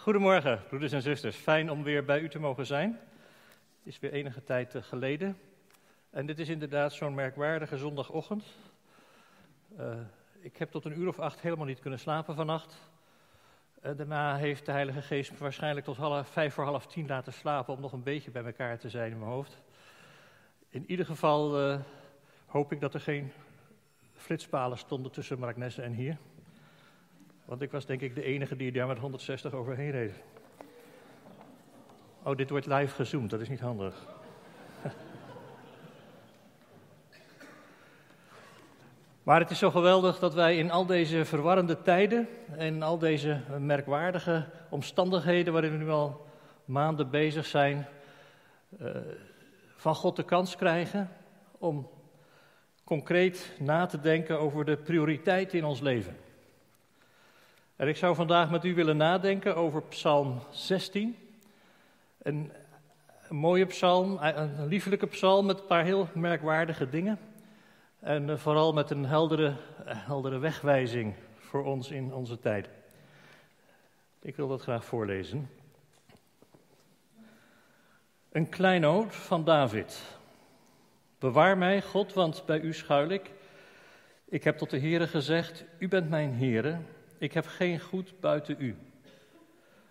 Goedemorgen, broeders en zusters. Fijn om weer bij u te mogen zijn. Het is weer enige tijd eh, geleden. En dit is inderdaad zo'n merkwaardige zondagochtend. Uh, ik heb tot een uur of acht helemaal niet kunnen slapen vannacht. Uh, daarna heeft de Heilige Geest me waarschijnlijk tot half, vijf voor half tien laten slapen om nog een beetje bij elkaar te zijn in mijn hoofd. In ieder geval hoop ik dat er geen flitspalen stonden tussen Marknesse en hier. Want ik was denk ik de enige die daar met 160 overheen reed. Oh, dit wordt live gezoomd, dat is niet handig. Maar het is zo geweldig dat wij in al deze verwarrende tijden en al deze merkwaardige omstandigheden waarin we nu al maanden bezig zijn, uh, van God de kans krijgen om concreet na te denken over de prioriteiten in ons leven. En ik zou vandaag met u willen nadenken over Psalm 16. Een, mooie psalm, een liefelijke psalm met een paar heel merkwaardige dingen. En eh, vooral met een heldere, heldere wegwijzing voor ons in onze tijd. Ik wil dat graag voorlezen. Een kleinoot van David. Bewaar mij, God, want bij u schuil ik. Ik heb tot de Heere gezegd: U bent mijn Heere ik heb geen goed buiten u.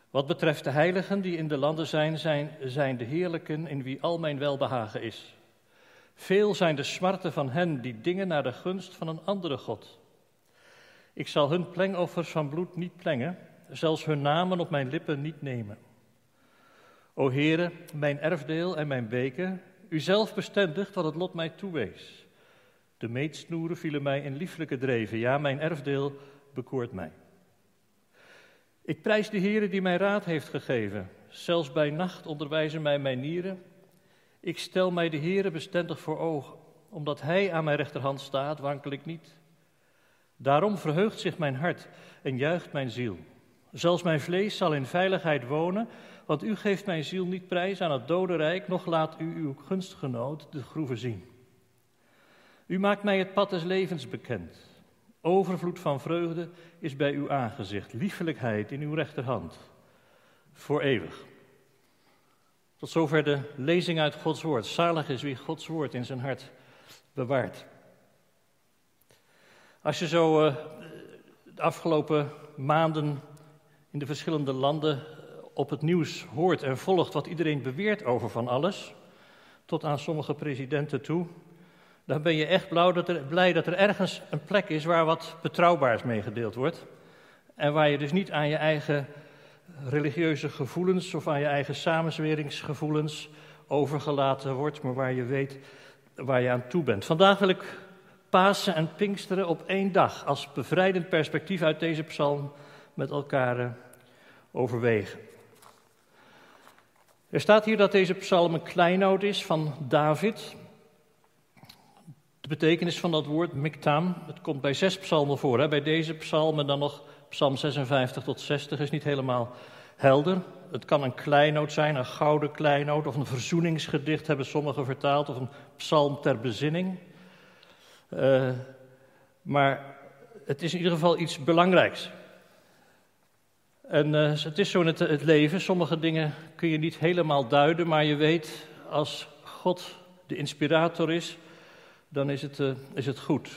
Wat betreft de heiligen die in de landen zijn, zijn, de heerlijken in wie al mijn welbehagen is. Veel zijn de smarten van hen die dingen naar de gunst van een andere God. Ik zal hun plengoffers van bloed niet plengen, zelfs hun namen op mijn lippen niet nemen. O Heere, mijn erfdeel en mijn beker, u zelf bestendigt wat het lot mij toewees. De meetsnoeren vielen mij in lieflijke dreven, ja, mijn erfdeel bekoort mij. Ik prijs de Heere die mij raad heeft gegeven. Zelfs bij nacht onderwijzen mij mijn nieren. Ik stel mij de Heere bestendig voor ogen. Omdat Hij aan mijn rechterhand staat, wankel ik niet. Daarom verheugt zich mijn hart en juicht mijn ziel. Zelfs mijn vlees zal in veiligheid wonen, want u geeft mijn ziel niet prijs aan het dodenrijk, nog laat u uw gunstgenoot de groeven zien. U maakt mij het pad des levens bekend. Overvloed van vreugde is bij uw aangezicht, liefelijkheid in uw rechterhand, voor eeuwig. Tot zover de lezing uit Gods woord. Zalig is wie Gods woord in zijn hart bewaart. Als je zo uh, de afgelopen maanden in de verschillende landen op het nieuws hoort en volgt wat iedereen beweert over van alles, tot aan sommige presidenten toe, dan ben je echt blij dat, er, blij dat er ergens een plek is waar wat betrouwbaars meegedeeld wordt. En waar je dus niet aan je eigen religieuze gevoelens of aan je eigen samenzweringsgevoelens overgelaten wordt, maar waar je weet waar je aan toe bent. Vandaag wil ik Pasen en Pinksteren op één dag als bevrijdend perspectief uit deze psalm met elkaar eh, overwegen. Er staat hier dat deze psalm een kleinoot is van David. De betekenis van dat woord miktam, het komt bij zes psalmen voor. Hè? Bij deze psalmen dan nog psalm 56 tot 60 is niet helemaal helder. Het kan een kleinoot zijn, een gouden kleinoot, of een verzoeningsgedicht hebben sommigen vertaald, of een psalm ter bezinning. Uh, maar het is in ieder geval iets belangrijks. En uh, het is zo in het leven, sommige dingen kun je niet helemaal duiden, maar je weet als God de inspirator is, dan is het, uh, is het goed.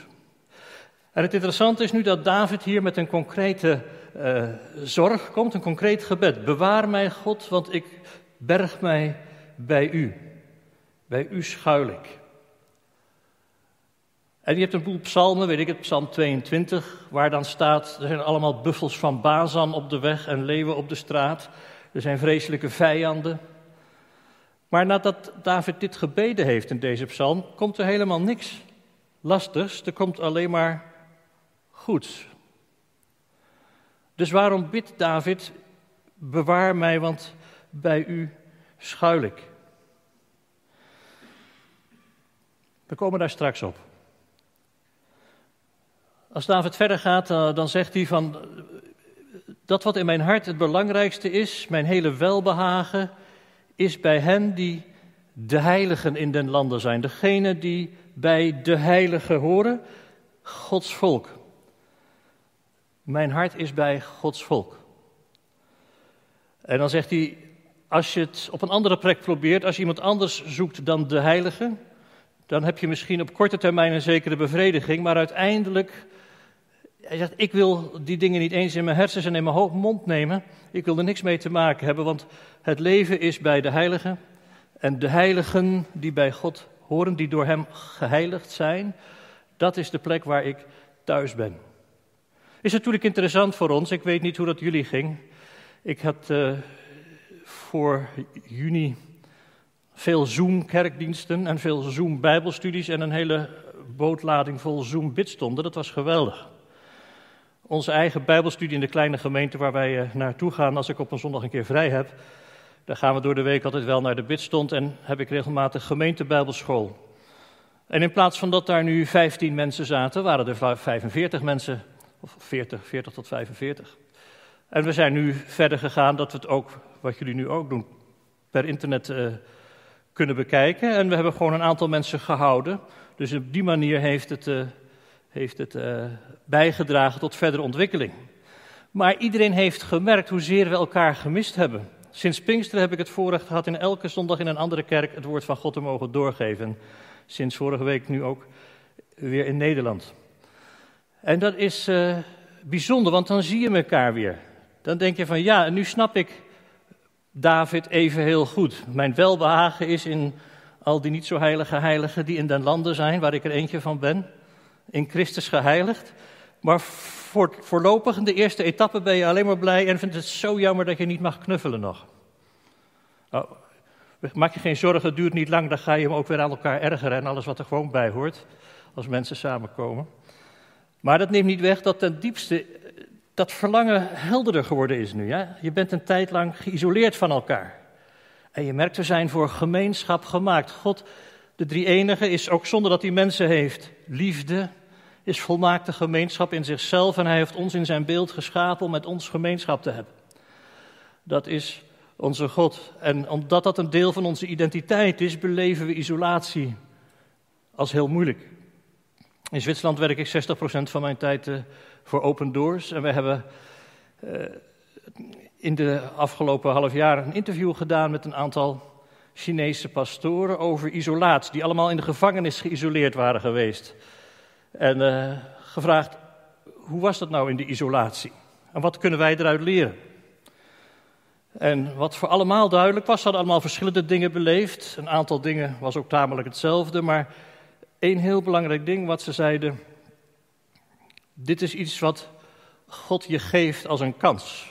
En het interessante is nu dat David hier met een concrete uh, zorg komt, een concreet gebed. Bewaar mij, God, want ik berg mij bij u. Bij u schuil ik. En je hebt een boel psalmen, weet ik het, psalm 22, waar dan staat, er zijn allemaal buffels van Bazan op de weg en leeuwen op de straat. Er zijn vreselijke vijanden. Maar nadat David dit gebeden heeft in deze psalm, komt er helemaal niks lastigs. Er komt alleen maar goeds. Dus waarom bidt David, bewaar mij, want bij u schuil ik. We komen daar straks op. Als David verder gaat, eh, dan zegt hij van dat wat in mijn hart het belangrijkste is, mijn hele welbehagen, is bij hen die de heiligen in den landen zijn. Degene die bij de heiligen horen, Gods volk. Mijn hart is bij Gods volk. En dan zegt hij, als je het op een andere plek probeert, als je iemand anders zoekt dan de heilige, dan heb je misschien op korte termijn een zekere bevrediging, maar uiteindelijk, hij zegt, ik wil die dingen niet eens in mijn hersens en in mijn mond nemen, ik wil er niks mee te maken hebben, want het leven is bij de heiligen en de heiligen die bij God horen, die door hem geheiligd zijn, dat is de plek waar ik thuis ben. Is natuurlijk interessant voor ons, ik weet niet hoe dat jullie ging. Ik had uh, voor juni veel Zoom-kerkdiensten en veel Zoom-bijbelstudies en een hele bootlading vol Zoom-bidstonden. Dat was geweldig. Onze eigen bijbelstudie in de kleine gemeente waar wij uh, naartoe gaan als ik op een zondag een keer vrij heb. Daar gaan we door de week altijd wel naar de bidstond en heb ik regelmatig gemeentebijbelschool. En in plaats van dat daar nu 15 mensen zaten, waren er 45 mensen, of 40, 40 tot 45. En we zijn nu verder gegaan dat we het ook, wat jullie nu ook doen, per internet uh, kunnen bekijken. En we hebben gewoon een aantal mensen gehouden. Dus op die manier heeft het, uh, heeft het uh, bijgedragen tot verdere ontwikkeling. Maar iedereen heeft gemerkt hoezeer we elkaar gemist hebben. Sinds Pinkster heb ik het voorrecht gehad in elke zondag in een andere kerk het woord van God te mogen doorgeven. Sinds vorige week nu ook weer in Nederland. En dat is uh, bijzonder, want dan zie je elkaar weer. Dan denk je van ja, nu snap ik David even heel goed. Mijn welbehagen is in al die niet zo heilige heiligen die in den landen zijn, waar ik er eentje van ben. In Christus geheiligd. Maar voor, voorlopig in de eerste etappe ben je alleen maar blij en vindt het zo jammer dat je niet mag knuffelen nog. Oh, maak je geen zorgen, het duurt niet lang, dan ga je hem ook weer aan elkaar ergeren en alles wat er gewoon bij hoort, als mensen samenkomen. Maar dat neemt niet weg dat ten diepste dat verlangen helderder geworden is nu. Ja? Je bent een tijd lang geïsoleerd van elkaar. En je merkt, we zijn voor gemeenschap gemaakt. God, de drie enige, is ook zonder dat hij mensen heeft. Liefde is volmaakte gemeenschap in zichzelf en hij heeft ons in zijn beeld geschapen om met ons gemeenschap te hebben. Dat is onze God. En omdat dat een deel van onze identiteit is, beleven we isolatie als heel moeilijk. In Zwitserland werk ik 60% van mijn tijd uh, voor Open Doors. En we hebben uh, in de afgelopen half jaar een interview gedaan met een aantal Chinese pastoren over isolatie, die allemaal in de gevangenis geïsoleerd waren geweest. En uh, gevraagd, hoe was dat nou in de isolatie? En wat kunnen wij eruit leren? En wat voor allemaal duidelijk was, hadden allemaal verschillende dingen beleefd. Een aantal dingen was ook tamelijk hetzelfde, maar één heel belangrijk ding wat ze zeiden. Dit is iets wat God je geeft als een kans.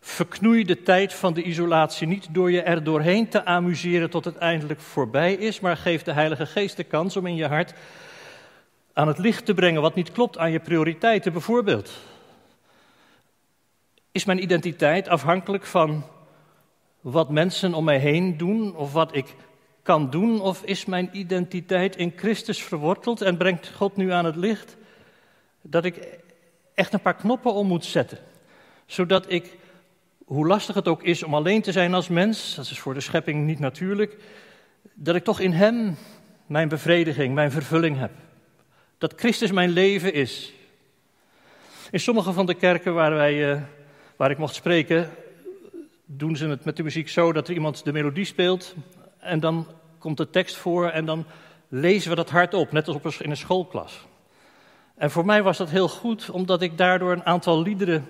Verknoei de tijd van de isolatie niet door je er doorheen te amuseren tot het eindelijk voorbij is, maar geef de Heilige Geest de kans om in je hart aan het licht te brengen wat niet klopt aan je prioriteiten. Bijvoorbeeld, is mijn identiteit afhankelijk van wat mensen om mij heen doen of wat ik kan doen? Of is mijn identiteit in Christus verworteld en brengt God nu aan het licht dat ik echt een paar knoppen om moet zetten? Zodat ik, hoe lastig het ook is om alleen te zijn als mens, dat is voor de schepping niet natuurlijk, dat ik toch in Hem mijn bevrediging, mijn vervulling heb. Dat Christus mijn leven is. In sommige van de kerken waar, wij, uh, waar ik mocht spreken, doen ze het met de muziek zo dat er iemand de melodie speelt en dan komt de tekst voor en dan lezen we dat hardop, net als op in een schoolklas. En voor mij was dat heel goed, omdat ik daardoor een aantal liederen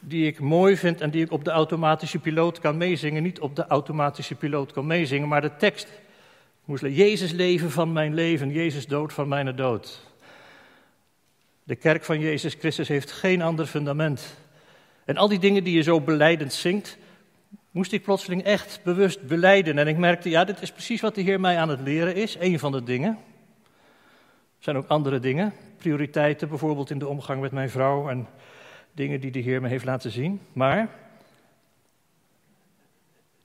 die ik mooi vind en die ik op de automatische piloot kan meezingen, niet op de automatische piloot kan meezingen, maar de tekst moest Jezus leven van mijn leven, Jezus dood van mijn dood. De kerk van Jezus Christus heeft geen ander fundament. En al die dingen die je zo beleidend zingt, moest ik plotseling echt bewust beleiden. En ik merkte, ja, dit is precies wat de Heer mij aan het leren is. Een van de dingen. Er zijn ook andere dingen. Prioriteiten bijvoorbeeld in de omgang met mijn vrouw en dingen die de Heer me heeft laten zien. Maar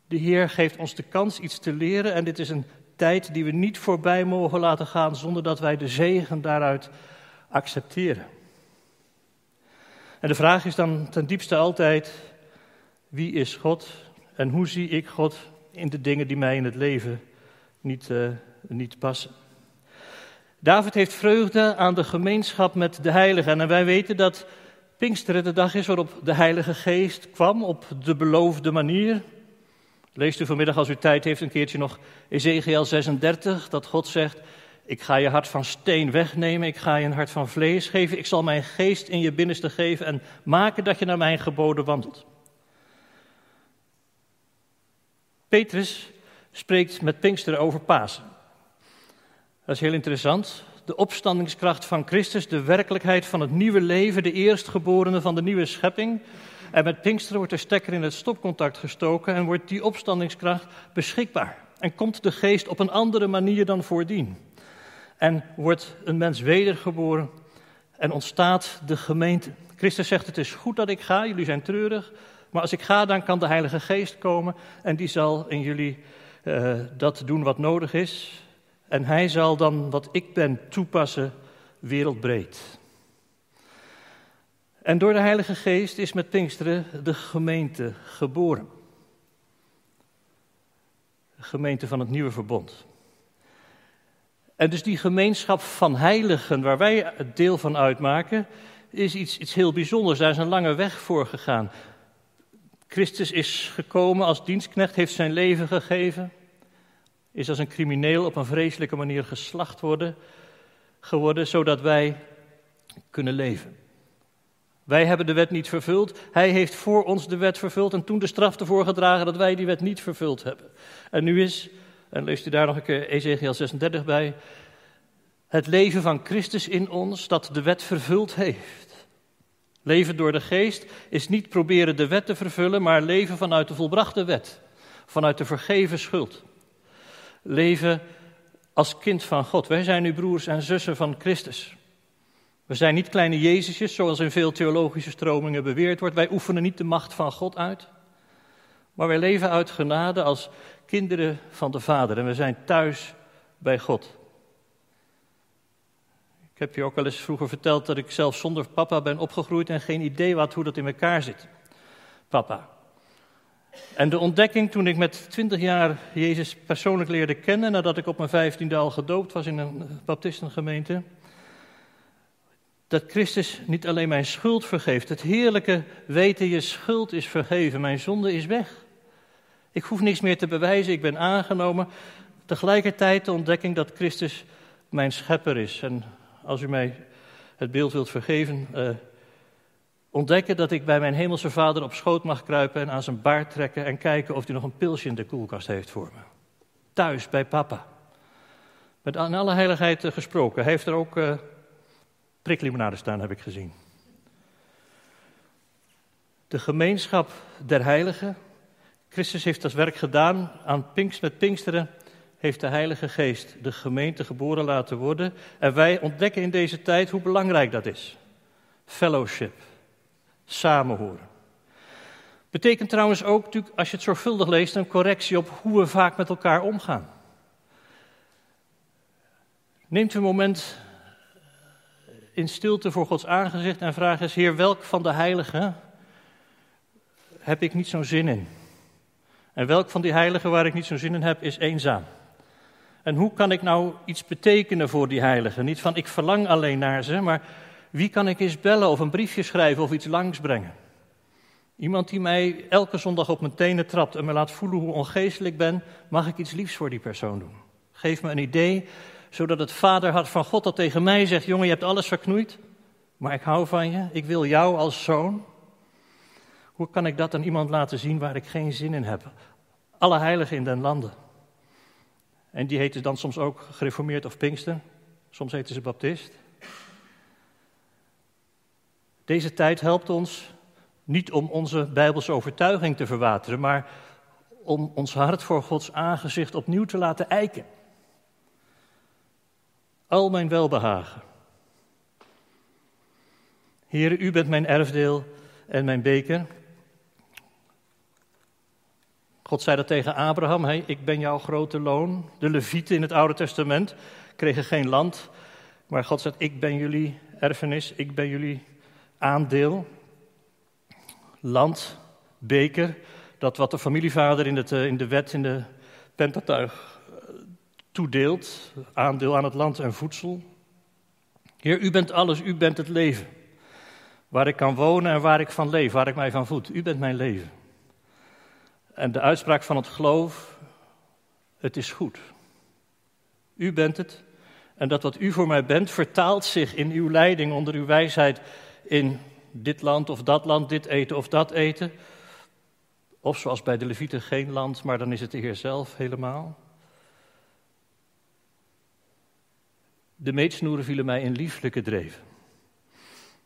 de Heer geeft ons de kans iets te leren en dit is een tijd die we niet voorbij mogen laten gaan zonder dat wij de zegen daaruit accepteren. En de vraag is dan ten diepste altijd, wie is God en hoe zie ik God in de dingen die mij in het leven niet, uh, niet passen? David heeft vreugde aan de gemeenschap met de heiligen. En wij weten dat Pinksteren de dag is waarop de Heilige Geest kwam op de beloofde manier. Leest u vanmiddag als u tijd heeft een keertje nog Ezekiel 36, dat God zegt, ik ga je hart van steen wegnemen, ik ga je een hart van vlees geven, ik zal mijn geest in je binnenste geven en maken dat je naar mijn geboden wandelt. Petrus spreekt met Pinksteren over Pasen. Dat is heel interessant. De opstandingskracht van Christus, de werkelijkheid van het nieuwe leven, de eerstgeborene van de nieuwe schepping. En met Pinksteren wordt de stekker in het stopcontact gestoken en wordt die opstandingskracht beschikbaar. En komt de geest op een andere manier dan voordien. En wordt een mens wedergeboren en ontstaat de gemeente. Christus zegt: Het is goed dat ik ga, jullie zijn treurig. Maar als ik ga, dan kan de Heilige Geest komen en die zal in jullie uh, dat doen wat nodig is. En hij zal dan wat ik ben toepassen wereldbreed. En door de Heilige Geest is met Pinksteren de gemeente geboren. De gemeente van het nieuwe verbond. En dus die gemeenschap van heiligen, waar wij het deel van uitmaken, is iets, iets heel bijzonders. Daar is een lange weg voor gegaan. Christus is gekomen als dienstknecht, heeft zijn leven gegeven. Is als een crimineel op een vreselijke manier geslacht worden, geworden, zodat wij kunnen leven. Wij hebben de wet niet vervuld. Hij heeft voor ons de wet vervuld en toen de straf ervoor gedragen dat wij die wet niet vervuld hebben. En nu is, en leest u daar nog een keer Ezekiel 36 bij, het leven van Christus in ons dat de wet vervuld heeft. Leven door de geest is niet proberen de wet te vervullen, maar leven vanuit de volbrachte wet, vanuit de vergeven schuld. Leven als kind van God. Wij zijn nu broers en zussen van Christus. We zijn niet kleine Jezusjes, zoals in veel theologische stromingen beweerd wordt. Wij oefenen niet de macht van God uit. Maar wij leven uit genade als kinderen van de Vader. En we zijn thuis bij God. Ik heb je ook al eens vroeger verteld dat ik zelf zonder papa ben opgegroeid en geen idee had hoe dat in elkaar zit. Papa. En de ontdekking toen ik met twintig jaar Jezus persoonlijk leerde kennen, nadat ik op mijn vijftiende al gedoopt was in een baptistengemeente, dat Christus niet alleen mijn schuld vergeeft. Het heerlijke weten, je schuld is vergeven, mijn zonde is weg. Ik hoef niks meer te bewijzen, ik ben aangenomen. Tegelijkertijd de ontdekking dat Christus mijn schepper is. En als u mij het beeld wilt vergeven, uh, ontdekken dat ik bij mijn hemelse vader op schoot mag kruipen en aan zijn baard trekken en kijken of hij nog een pilsje in de koelkast heeft voor me. Thuis bij papa. Met aan alle heiligheid uh, gesproken. Hij heeft er ook priklimonade staan, heb ik gezien. De gemeenschap der heiligen. Christus heeft dat werk gedaan aan Pinkst, met Pinksteren heeft de Heilige Geest de gemeente geboren laten worden. En wij ontdekken in deze tijd hoe belangrijk dat is. Fellowship, samenhoren. Betekent trouwens ook, als je het zorgvuldig leest, een correctie op hoe we vaak met elkaar omgaan. Neemt u een moment in stilte voor Gods aangezicht en vraag eens, Heer, welk van de heiligen heb ik niet zo'n zin in? En welk van die heiligen waar ik niet zo'n zin in heb, is eenzaam? En hoe kan ik nou iets betekenen voor die heiligen? Niet van ik verlang alleen naar ze, maar wie kan ik eens bellen of een briefje schrijven of iets langsbrengen? Iemand die mij elke zondag op mijn tenen trapt en me laat voelen hoe ongeestelijk ik ben, mag ik iets liefs voor die persoon doen? Geef me een idee zodat het vaderhart van God dat tegen mij zegt: Jongen, je hebt alles verknoeid, maar ik hou van je, ik wil jou als zoon. Hoe kan ik dat aan iemand laten zien waar ik geen zin in heb? Alle heiligen in den landen. En die heten dan soms ook gereformeerd of Pinkster, soms heten ze Baptist. Deze tijd helpt ons niet om onze Bijbelse overtuiging te verwateren, maar om ons hart voor Gods aangezicht opnieuw te laten eiken al mijn welbehagen. Heer, u bent mijn erfdeel en mijn beker. God zei dat tegen Abraham, hey, ik ben jouw grote loon. De levieten in het Oude Testament kregen geen land, maar God zegt, ik ben jullie erfenis, ik ben jullie aandeel. Land, beker, dat wat de familievader in, het, eh, in de wet, in de Pentateuch toedeelt, aandeel aan het land en voedsel. Heer, u bent alles, u bent het leven. waar ik kan wonen en waar ik van leef, waar ik mij van voed. U bent mijn leven. En de uitspraak van het geloof, het is goed. U bent het. En dat wat u voor mij bent, vertaalt zich in uw leiding, onder uw wijsheid, in dit land of dat land, dit eten of dat eten. Of zoals bij de Levieten geen land, maar dan is het de Heer zelf helemaal. De meetsnoeren vielen mij in lieflijke dreven.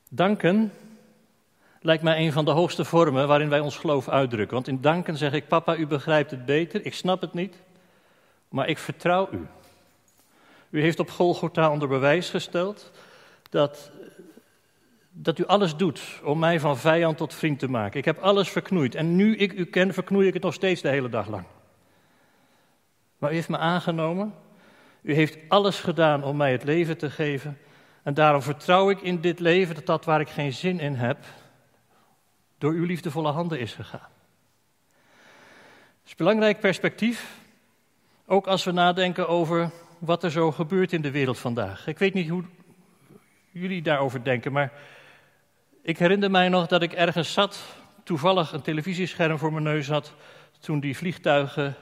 Danken lijkt mij een van de hoogste vormen waarin wij ons geloof uitdrukken. Want in danken zeg ik, papa, u begrijpt het beter, ik snap het niet, maar ik vertrouw u. U heeft op Golgotha onder bewijs gesteld dat, dat u alles doet om mij van vijand tot vriend te maken. Ik heb alles verknoeid en nu ik u ken, verknoei ik het nog steeds de hele dag lang. Maar u heeft me aangenomen, u heeft alles gedaan om mij het leven te geven. En daarom vertrouw ik in dit leven dat dat waar ik geen zin in heb, door uw liefdevolle handen is gegaan. Dat is belangrijk perspectief, ook als we nadenken over wat er zo gebeurt in de wereld vandaag. Ik weet niet hoe jullie daarover denken, maar ik herinner mij nog dat ik ergens zat, toevallig een televisiescherm voor mijn neus had, toen die vliegtuigen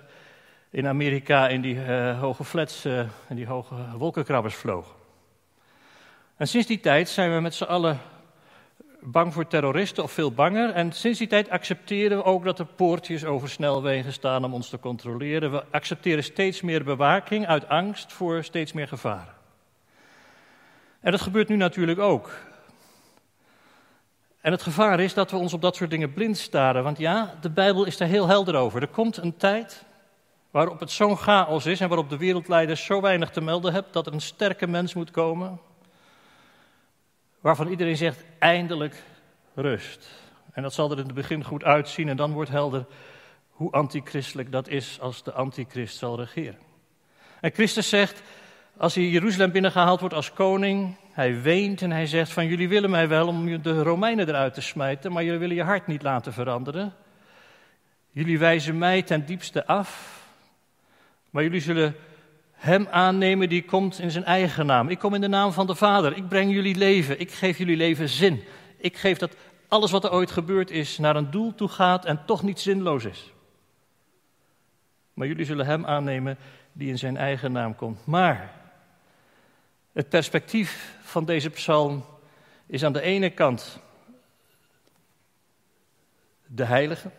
in Amerika in die uh, hoge flats en uh, die hoge wolkenkrabbers vlogen. En sinds die tijd zijn we met z'n allen bang voor terroristen of veel banger. En sinds die tijd accepteren we ook dat er poortjes over snelwegen staan om ons te controleren. We accepteren steeds meer bewaking uit angst voor steeds meer gevaren. En dat gebeurt nu natuurlijk ook. En het gevaar is dat we ons op dat soort dingen blind staren. Want ja, de Bijbel is daar heel helder over. Er komt een tijd waarop het zo'n chaos is en waarop de wereldleiders zo weinig te melden hebben dat er een sterke mens moet komen waarvan iedereen zegt eindelijk rust. En dat zal er in het begin goed uitzien en dan wordt helder hoe antichristelijk dat is als de antichrist zal regeren. En Christus zegt, als hij Jeruzalem binnengehaald wordt als koning, hij weent en hij zegt van jullie willen mij wel om de Romeinen eruit te smijten, maar jullie willen je hart niet laten veranderen. Jullie wijzen mij ten diepste af, maar jullie zullen hem aannemen die komt in zijn eigen naam. Ik kom in de naam van de Vader. Ik breng jullie leven. Ik geef jullie leven zin. Ik geef dat alles wat er ooit gebeurd is naar een doel toe gaat en toch niet zinloos is. Maar jullie zullen hem aannemen die in zijn eigen naam komt. Maar het perspectief van deze psalm is aan de ene kant de heilige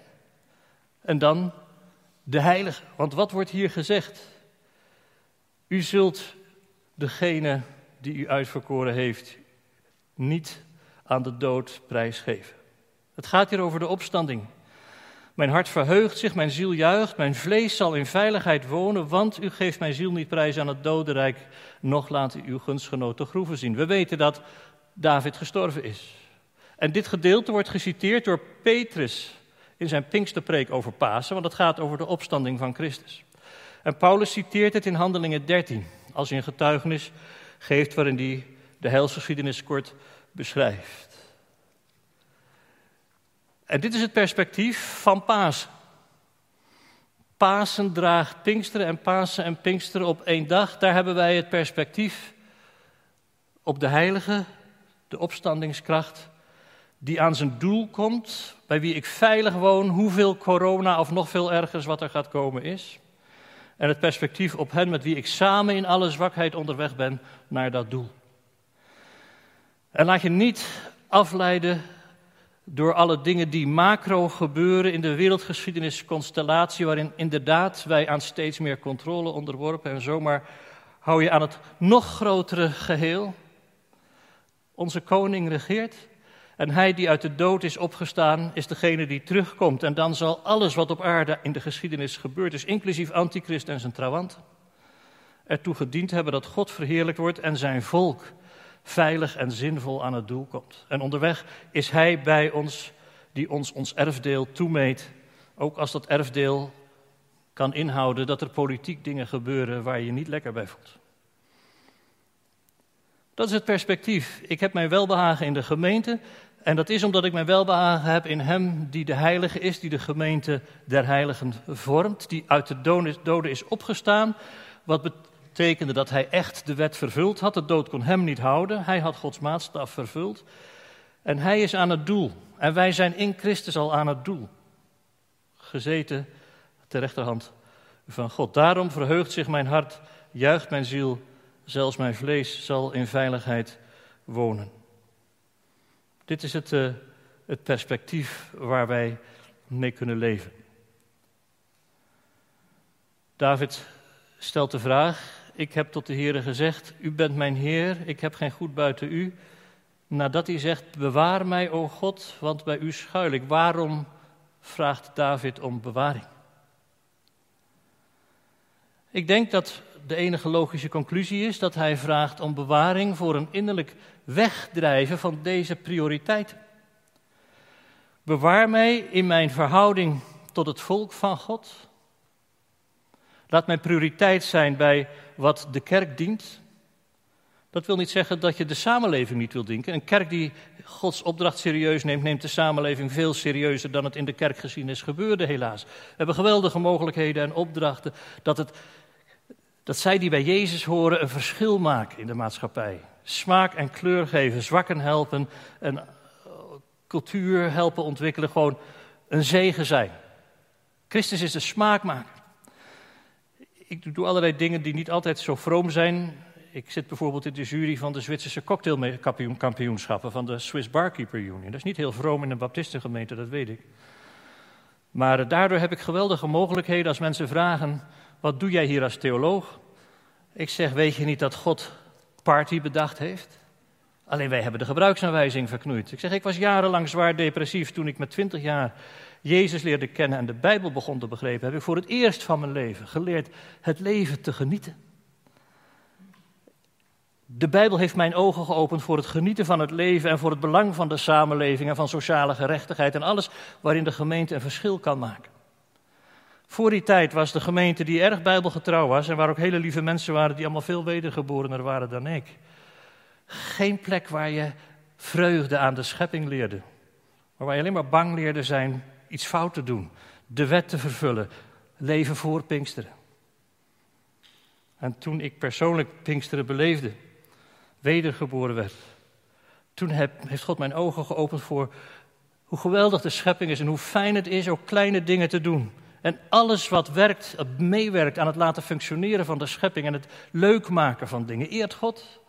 en dan de heilige. Want wat wordt hier gezegd? U zult degene die u uitverkoren heeft niet aan de dood prijsgeven. Het gaat hier over de opstanding. Mijn hart verheugt zich, mijn ziel juicht, mijn vlees zal in veiligheid wonen, want u geeft mijn ziel niet prijs aan het dodenrijk, nog laat u uw gunstgenoot de groeven zien. We weten dat David gestorven is. En dit gedeelte wordt geciteerd door Petrus in zijn Pinksterpreek over Pasen, want het gaat over de opstanding van Christus. En Paulus citeert het in Handelingen 13, als hij een getuigenis geeft waarin hij de heilsgeschiedenis kort beschrijft. En dit is het perspectief van Pasen. Pasen draagt Pinksteren en Pasen en Pinksteren op één dag. Daar hebben wij het perspectief op de heilige, de opstandingskracht, die aan zijn doel komt, bij wie ik veilig woon, hoeveel corona of nog veel ergers wat er gaat komen is en het perspectief op hen met wie ik samen in alle zwakheid onderweg ben naar dat doel. En laat je niet afleiden door alle dingen die macro gebeuren in de wereldgeschiedenisconstellatie, waarin inderdaad wij aan steeds meer controle onderworpen en zomaar hou je aan het nog grotere geheel. Onze koning regeert en hij die uit de dood is opgestaan, is degene die terugkomt. En dan zal alles wat op aarde in de geschiedenis gebeurd is, inclusief Antichrist en zijn trawant, ertoe gediend hebben dat God verheerlijkt wordt en zijn volk veilig en zinvol aan het doel komt. En onderweg is hij bij ons die ons ons erfdeel toemeet, ook als dat erfdeel kan inhouden dat er politiek dingen gebeuren waar je je niet lekker bij voelt. Dat is het perspectief. Ik heb mijn welbehagen in de gemeente. En dat is omdat ik mijn welbehagen heb in Hem die de Heilige is, die de gemeente der Heiligen vormt, die uit de doden is opgestaan. Wat betekende dat Hij echt de wet vervuld had. De dood kon Hem niet houden. Hij had Gods maatstaf vervuld. En hij is aan het doel. En wij zijn in Christus al aan het doel. Gezeten ter rechterhand van God. Daarom verheugt zich mijn hart, juicht mijn ziel, zelfs mijn vlees zal in veiligheid wonen. Dit is het, uh, het perspectief waar wij mee kunnen leven. David stelt de vraag: Ik heb tot de Heer gezegd: U bent mijn Heer, ik heb geen goed buiten u. Nadat hij zegt: Bewaar mij, o God, want bij u schuil ik. Waarom vraagt David om bewaring? Ik denk dat de enige logische conclusie is dat hij vraagt om bewaring voor een innerlijk wegdrijven van deze prioriteiten. Bewaar mij in mijn verhouding tot het volk van God. Laat mijn prioriteit zijn bij wat de kerk dient. Dat wil niet zeggen dat je de samenleving niet wil denken. Een kerk die Gods opdracht serieus neemt, neemt de samenleving veel serieuzer dan het in de kerkgeschiedenis gebeurde, helaas. We hebben geweldige mogelijkheden en opdrachten dat, het, dat zij die bij Jezus horen een verschil maken in de maatschappij. Smaak en kleur geven, zwakken helpen en eh, cultuur helpen ontwikkelen, gewoon een zegen zijn. Christus is de smaakmaker. Ik doe allerlei dingen die niet altijd zo vroom zijn. Ik zit bijvoorbeeld in de jury van de Zwitserse cocktailkampioenschappen van de Swiss Barkeeper Union. Dat is niet heel vroom in een baptistengemeente, dat weet ik. Maar daardoor heb ik geweldige mogelijkheden als mensen vragen: wat doe jij hier als theoloog? Ik zeg: weet je niet dat God party bedacht heeft? Alleen wij hebben de gebruiksaanwijzing verknoeid. Ik zeg: ik was jarenlang zwaar depressief toen ik met 20 jaar Jezus leerde kennen en de Bijbel begon te begrijpen. Heb ik voor het eerst van mijn leven geleerd het leven te genieten. De Bijbel heeft mijn ogen geopend voor het genieten van het leven en voor het belang van de samenleving en van sociale gerechtigheid en alles waarin de gemeente een verschil kan maken. Voor die tijd was de gemeente die erg bijbelgetrouw was en waar ook hele lieve mensen waren die allemaal veel wedergeborener waren dan ik. Geen plek waar je vreugde aan de schepping leerde, maar waar je alleen maar bang leerde zijn iets fout te doen, de wet te vervullen, leven voor Pinksteren. En toen ik persoonlijk Pinksteren beleefde, wedergeboren werd. Toen heeft God mijn ogen geopend voor hoe geweldig de schepping is en hoe fijn het is ook kleine dingen te doen. En alles wat werkt, meewerkt aan het laten functioneren van de schepping en het leuk maken van dingen, eert God.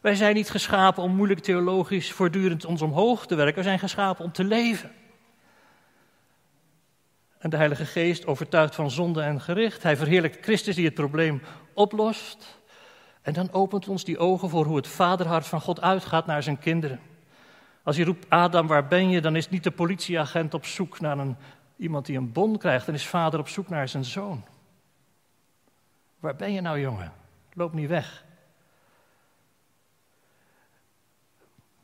Wij zijn niet geschapen om moeilijk theologisch voortdurend ons omhoog te werken, we zijn geschapen om te leven. En de Heilige Geest overtuigt van zonde en gericht. Hij verheerlijkt Christus die het probleem oplost. En dan opent ons die ogen voor hoe het vaderhart van God uitgaat naar zijn kinderen. Als je roept, Adam, waar ben je? Dan is niet de politieagent op zoek naar een, iemand die een bon krijgt. Dan is vader op zoek naar zijn zoon. Waar ben je nou, jongen? Loop niet weg.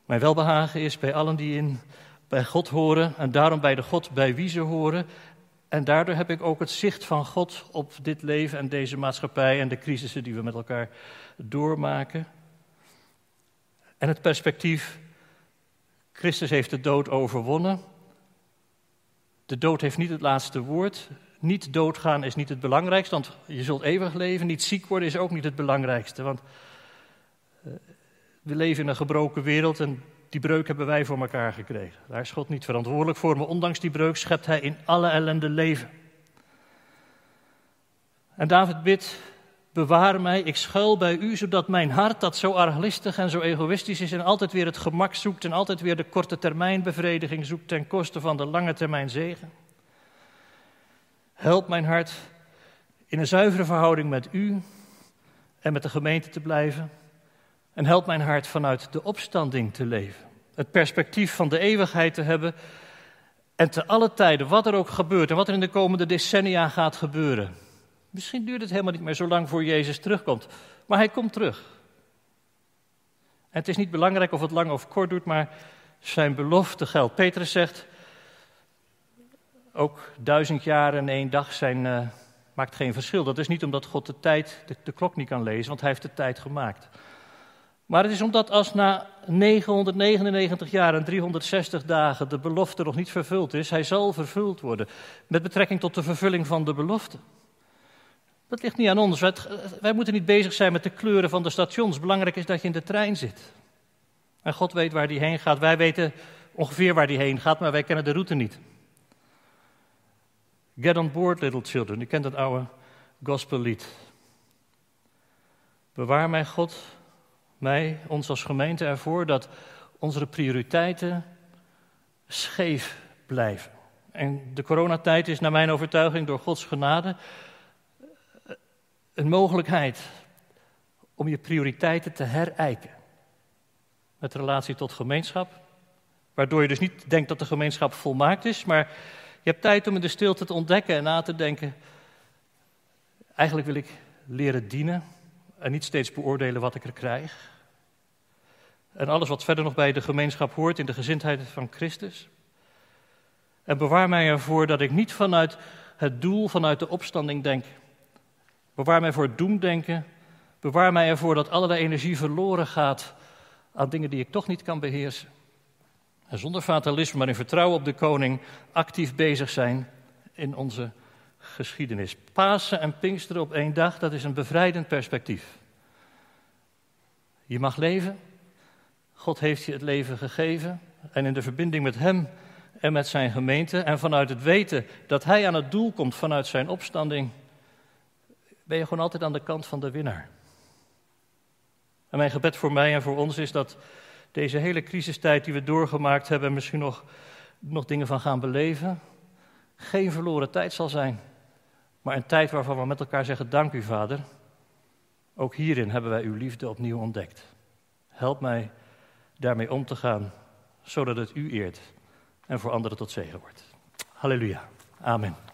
Mijn welbehagen is bij allen die in, bij God horen en daarom bij de God bij wie ze horen. En daardoor heb ik ook het zicht van God op dit leven en deze maatschappij en de crisissen die we met elkaar doormaken. En het perspectief, Christus heeft de dood overwonnen. De dood heeft niet het laatste woord. Niet doodgaan is niet het belangrijkste, want je zult eeuwig leven. Niet ziek worden is ook niet het belangrijkste, want eh, we leven in een gebroken wereld en die breuk hebben wij voor elkaar gekregen. Daar is God niet verantwoordelijk voor, maar ondanks die breuk schept Hij in alle ellende leven. En David bidt Bewaar mij, ik schuil bij u, zodat mijn hart, dat zo arglistig en zo egoïstisch is en altijd weer het gemak zoekt en altijd weer de korte termijn bevrediging zoekt ten koste van de lange termijn zegen. Help mijn hart in een zuivere verhouding met u en met de gemeente te blijven. En help mijn hart vanuit de opstanding te leven. Het perspectief van de eeuwigheid te hebben. En te alle tijden, wat er ook gebeurt en wat er in de komende decennia gaat gebeuren, Misschien duurt het helemaal niet meer zo lang voor Jezus terugkomt, maar hij komt terug. En het is niet belangrijk of het lang of kort doet, maar zijn belofte geldt. Petrus zegt, ook duizend jaar en één dag zijn, uh, maakt geen verschil. Dat is niet omdat God de tijd, de klok niet kan lezen, want hij heeft de tijd gemaakt. Maar het is omdat als na 999 jaar en 360 dagen de belofte nog niet vervuld is, hij zal vervuld worden. Met betrekking tot de vervulling van de belofte. Dat ligt niet aan ons. Wij, moeten niet bezig zijn met de kleuren van de stations. Belangrijk is dat je in de trein zit. En God weet waar die heen gaat. Wij weten ongeveer waar die heen gaat, maar wij kennen de route niet. Get on board, little children. U kent het oude gospellied. Bewaar mij, God, mij, ons als gemeente ervoor dat onze prioriteiten scheef blijven. En de coronatijd is naar mijn overtuiging door Gods genade een mogelijkheid om je prioriteiten te herijken. Met relatie tot gemeenschap. Waardoor je dus niet denkt dat de gemeenschap volmaakt is, maar je hebt tijd om in de stilte te ontdekken en na te denken. Eigenlijk wil ik leren dienen en niet steeds beoordelen wat ik er krijg. En alles wat verder nog bij de gemeenschap hoort in de gezindheid van Christus. En bewaar mij ervoor dat ik niet vanuit het doel, vanuit de opstanding denk. Bewaar mij voor het doemdenken. Bewaar mij ervoor dat allerlei energie verloren gaat aan dingen die ik toch niet kan beheersen. En zonder fatalisme, maar in vertrouwen op de koning, actief bezig zijn in onze geschiedenis. Pasen en Pinksteren op één dag, dat is een bevrijdend perspectief. Je mag leven. God heeft je het leven gegeven. En in de verbinding met Hem en met zijn gemeente. En vanuit het weten dat Hij aan het doel komt vanuit zijn opstanding. Ben je gewoon altijd aan de kant van de winnaar. En mijn gebed voor mij en voor ons is dat deze hele crisistijd die we doorgemaakt hebben, misschien nog, nog dingen van gaan beleven, geen verloren tijd zal zijn. Maar een tijd waarvan we met elkaar zeggen: Dank u, Vader. Ook hierin hebben wij uw liefde opnieuw ontdekt. Help mij daarmee om te gaan, zodat het u eert en voor anderen tot zegen wordt. Halleluja. Amen.